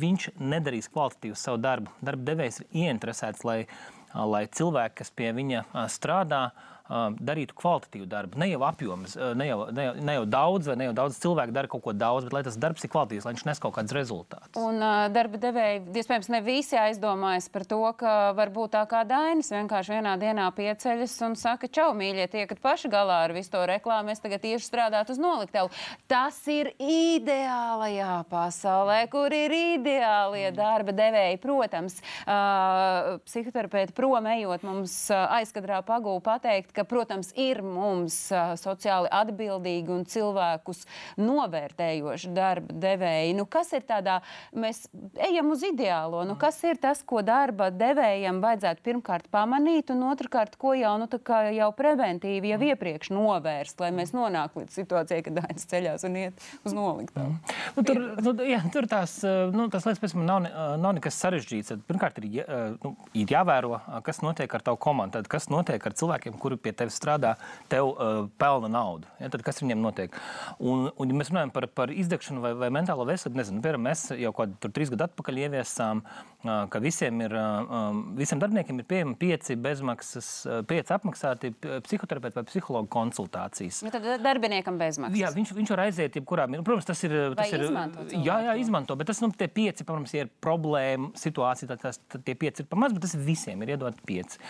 Viņš nedarīs kvalitatīvu savu darbu. Darba devējs ir ieinteresēts, lai uh, lai cilvēki, kas pie viņa strādā, darītu kvalitatīvu darbu. Ne jau apjoms, ne jau, ne, jau, ne jau daudz, vai ne jau daudz cilvēku dara kaut ko daudz, bet lai tas darbs ir kvalitīvs, lai viņš nes kaut kādus rezultātus. Un uh, darba devēji, iespējams, ne visi aizdomājas par to, ka varbūt tā kā Dainis vienkārši vienā dienā pieceļas un saka, čau, mīļie, tiekat paši galā ar visu to reklāmu, es tagad iešu strādāt uz noliktavu. Tas ir ideālajā pasaulē, kur ir ideālie mm. darba devēji. Protams, uh, psihoterapeiti prom ejot mums uh, aizkadrā pagūvu pateikt, ka, protams, ir mums sociāli atbildīgi un cilvēkus novērtējoši darba devēji. Nu, kas ir tādā, mēs ejam uz ideālo, nu, kas ir tas, ko darba devējiem vajadzētu pirmkārt pamanīt, un otrkārt, ko jau, nu, jau preventīvi jau iepriekš novērst, lai mēs nonāktu līdz situācijai, kad dainas ceļās un iet uz noliktavu. Mm. Nu, tur, nu, jā, tur tās, nu, tas lietas pēc tam nav, nav nekas sarežģīts. Pirmkārt, ir, nu, ir jāvēro, kas notiek ar tavu komandu, kas notiek ar cilvēkiem, kuri pie pie tevis strādā, tev uh, pelna naudu. Ja, tad kas viņiem notiek? Un, un ja mēs runājam par, par izdegšanu vai, vai mentālo veselību, nezinu, piemēram, mēs jau kaut kādu trīs gadu atpakaļ ieviesām, uh, ka visiem, ir, uh, visiem darbiniekiem ir pieejami pieci bezmaksas, pieci apmaksāti psihoterapeiti vai psihologu konsultācijas. Ja tad darbiniekam bezmaksas. Jā, viņš, viņš var aiziet jebkurā. Protams, tas ir. Tas ir jā, jā, izmanto, bet tas nu, tie pieci, protams, ir problēma situācija, tad, tas, tad tie pieci ir pamaz, bet tas visiem ir iedot pieci.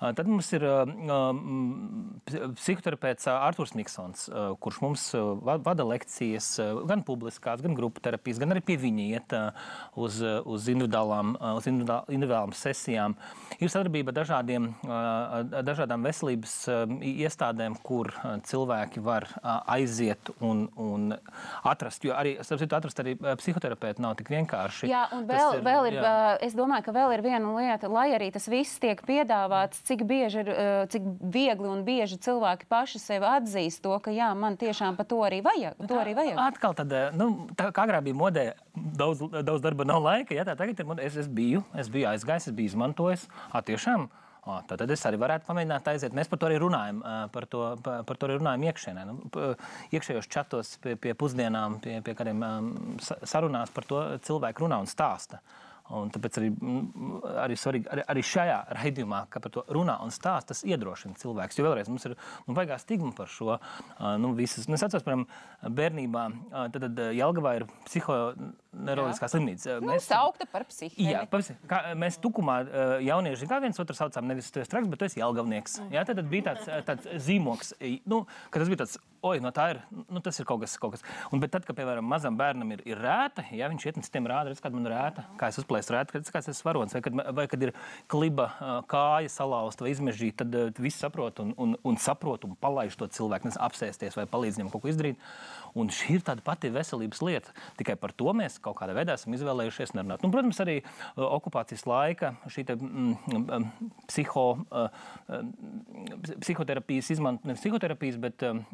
Uh, tad mums ir uh, psihoterapeits Arthurs Niksons, kurš mums vada lekcijas gan publiskās, gan grupu terapijas, gan arī pie viņa iet uz, uz, individuālām, uz individuālām sesijām. Ir sadarbība dažādiem, dažādām veselības iestādēm, kur cilvēki var aiziet un, un atrast. Jo arī, citu, atrast arī psihoterapeitu nav tik vienkārši. Jā, un vēl, ir, vēl ir, jā. es domāju, ka vēl ir viena lieta, lai arī tas viss tiek piedāvāts, cik bieži ir, cik viegli viegli un bieži cilvēki paši sev atzīst to, ka jā, man tiešām par to arī vajag. To arī vajag. Atkal tad, eh, nu, tā kā agrāk bija modē, daudz, daudz darba nav laika. Jā, tā tagad ir modē. Es, es biju, es biju aizgājis, es biju izmantojis. A, tiešām, O, tad es arī varētu pamēģināt aiziet. Mēs par to arī runājam. Par to, par, to arī runājam iekšēnē. Nu, iekšējos čatos pie, pie pusdienām, pie, pie kādiem sarunās par to cilvēku runā un stāsta. Uh, Un tāpēc arī, mm, arī svarīgi arī, arī šajā raidījumā, ka par to runā un stāsta, tas iedrošina cilvēkus. Jo vēlreiz mums ir nu, baigā stigma par šo. Nu, visas, nu, es atceros, piemēram, bērnībā, tad, tad Jelgavā ir psihoneiroloģiskā slimnīca. Nu, mēs saukta par psihiatru. Jā, pavisi, kā, mēs tukumā jaunieši, kā viens otru saucām, nevis tu esi traks, bet tu esi Jelgavnieks. Jā, tad, tad bija tāds, tāds zīmoks, nu, ka tas bija tāds oi, no tā ir, nu, tas ir kaut kas. Kaut kas. Un, bet tad, kad, piemēram, mazam bērnam ir, ir rēta, ja viņš iet un citiem rāda, redz, kāda man ir rēta, kā es uzplēsu rētu, redz, kāds es varonis, vai kad, vai kad ir kliba kāja salauzta vai izmežģīta, tad uh, viss saprot un, un, un saprot un palaiž to cilvēku, nes apsēsties vai palīdz viņam kaut ko izdarīt. Un šī ir tāda pati veselības lieta. Tikai par to mēs kaut kādā veidā esam izvēlējušies nerunāt. Nu, protams, arī uh, okupācijas laika šī te, mm, mm, psiho, uh, psihoterapijas izmantošana, ne psihoterapijas, bet um,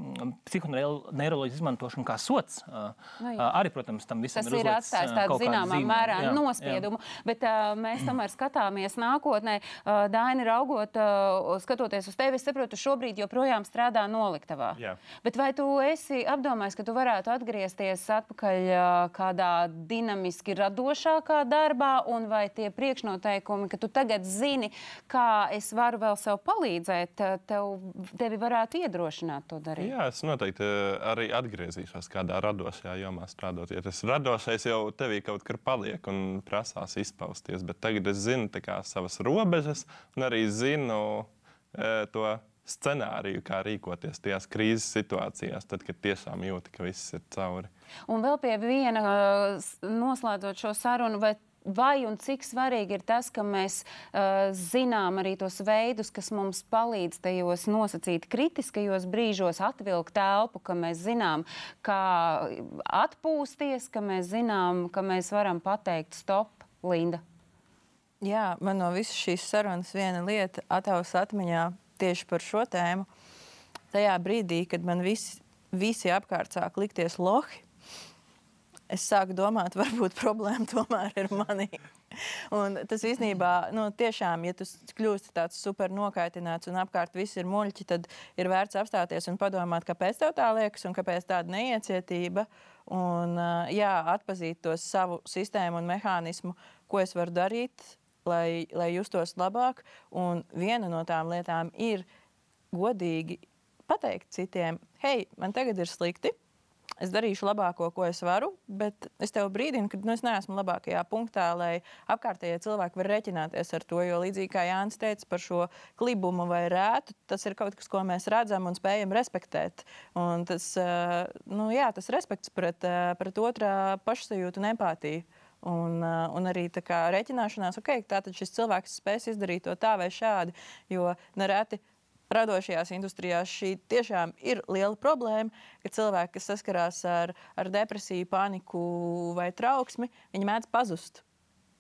psihoneiroloģijas izmantošana kā sots. Uh, Nu, jā. uh, arī, protams, tam visam Tas ir ir atstājis uh, tādu zināmā mērā Jā, nospiedumu, bet uh, mēs tomēr skatāmies nākotnē. Uh, Daini, raugot, uh, skatoties uz tevi, es saprotu, šobrīd joprojām strādā noliktavā. Jā. Bet vai tu esi apdomājis, ka tu varētu atgriezties atpakaļ uh, kādā dinamiski radošākā darbā, un vai tie priekšnoteikumi, ka tu tagad zini, kā es varu vēl sev palīdzēt, tev, tevi varētu iedrošināt to darīt? Jā, es noteikti eh, arī atgriezīšos kādā radošajā jomā strādājot. Ja tas radošais jau tevī kaut kur paliek un prasās izpausties, bet tagad es zinu kā, savas robežas un arī zinu e, to scenāriju, kā rīkoties tajās krīzes situācijās, tad, kad tiešām jūti, ka viss ir cauri. Un vēl pie viena, s- noslēdzot šo sarunu, vai, vai un cik svarīgi ir tas, ka mēs uh, zinām arī tos veidus, kas mums palīdz tajos nosacīt kritiskajos brīžos, atvilkt telpu, ka mēs zinām, kā atpūsties, ka mēs zinām, ka mēs varam pateikt stop, Linda. Jā, man no visas šīs sarunas viena lieta atavas atmiņā tieši par šo tēmu. Tajā brīdī, kad man visi, visi apkārt sāk likties lohi, es sāku domāt, varbūt problēma tomēr ir manī. Un tas īstenībā, nu, tiešām, ja tu kļūsti tāds super nokaitināts un apkārt viss ir muļķi, tad ir vērts apstāties un padomāt, kāpēc tev tā liekas un kāpēc tāda neiecietība. Un, jā, atpazīt to savu sistēmu un mehānismu, ko es varu darīt, lai, lai justos labāk. Un viena no tām lietām ir godīgi pateikt citiem, hei, man tagad ir slikti. Es darīšu labāko, ko es varu, bet es tev brīdinu, ka nu, es neesmu labākajā punktā, lai apkārtējie cilvēki var rēķināties ar to. Jo līdzīgi kā Jānis teica par šo klibumu vai rētu, tas ir kaut kas, ko mēs redzam un spējam respektēt. Un tas, eh, nu, jā, tas respekts pret, eh, pret otrā pašsajūtu un empātiju. Un, uh, un arī rēķināšanās, ok, tātad šis cilvēks spēs izdarīt to tā vai šādi. Jo nereti radošajās industrijās šī tiešām ir liela problēma, ka cilvēki, kas saskarās ar, ar depresiju, paniku vai trauksmi, viņi mēdz pazust.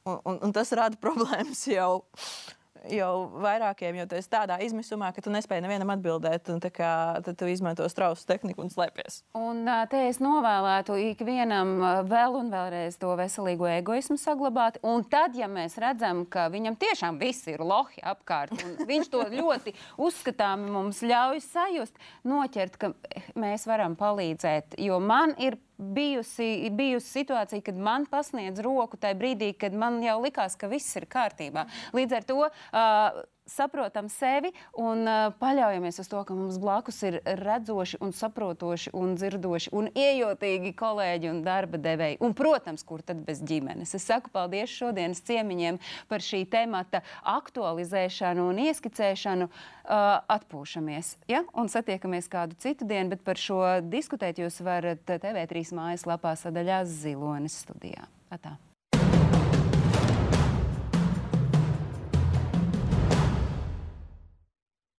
Un, un, un tas rada problēmas jau, jau vairākiem, jo tu esi tādā izmisumā, ka tu nespēji nevienam atbildēt. un tā Kā, tad tu izmanto strausu tehniku un slēpies. Un te es novēlētu ikvienam vēl un vēlreiz to veselīgo egoismu saglabāt. Un tad, ja mēs redzam, ka viņam tiešām viss ir lohi apkārt, un viņš to ļoti uzskatāmi mums ļauj sajust, noķert, ka eh, mēs varam palīdzēt. Jo man ir bijusi, bijusi situācija, kad man pasniedz roku tajā brīdī, kad man jau likās, ka viss ir kārtībā. Līdz ar to uh, saprotam sevi un uh, paļaujamies uz to, ka mums blakus ir redzoši, un saprotoši, un dzirdoši un iejotīgi kolēģi un darba devēji. Un, protams, kur tad bez ģimenes. Es saku paldies šodienas ciemiņiem par šī temata aktualizēšanu un ieskicēšanu. Uh, atpūšamies ja? un satiekamies kādu citu dienu, bet par šo diskutēt jūs varat TV3 mājaslapā sadaļā Zilonis studijā. Atā.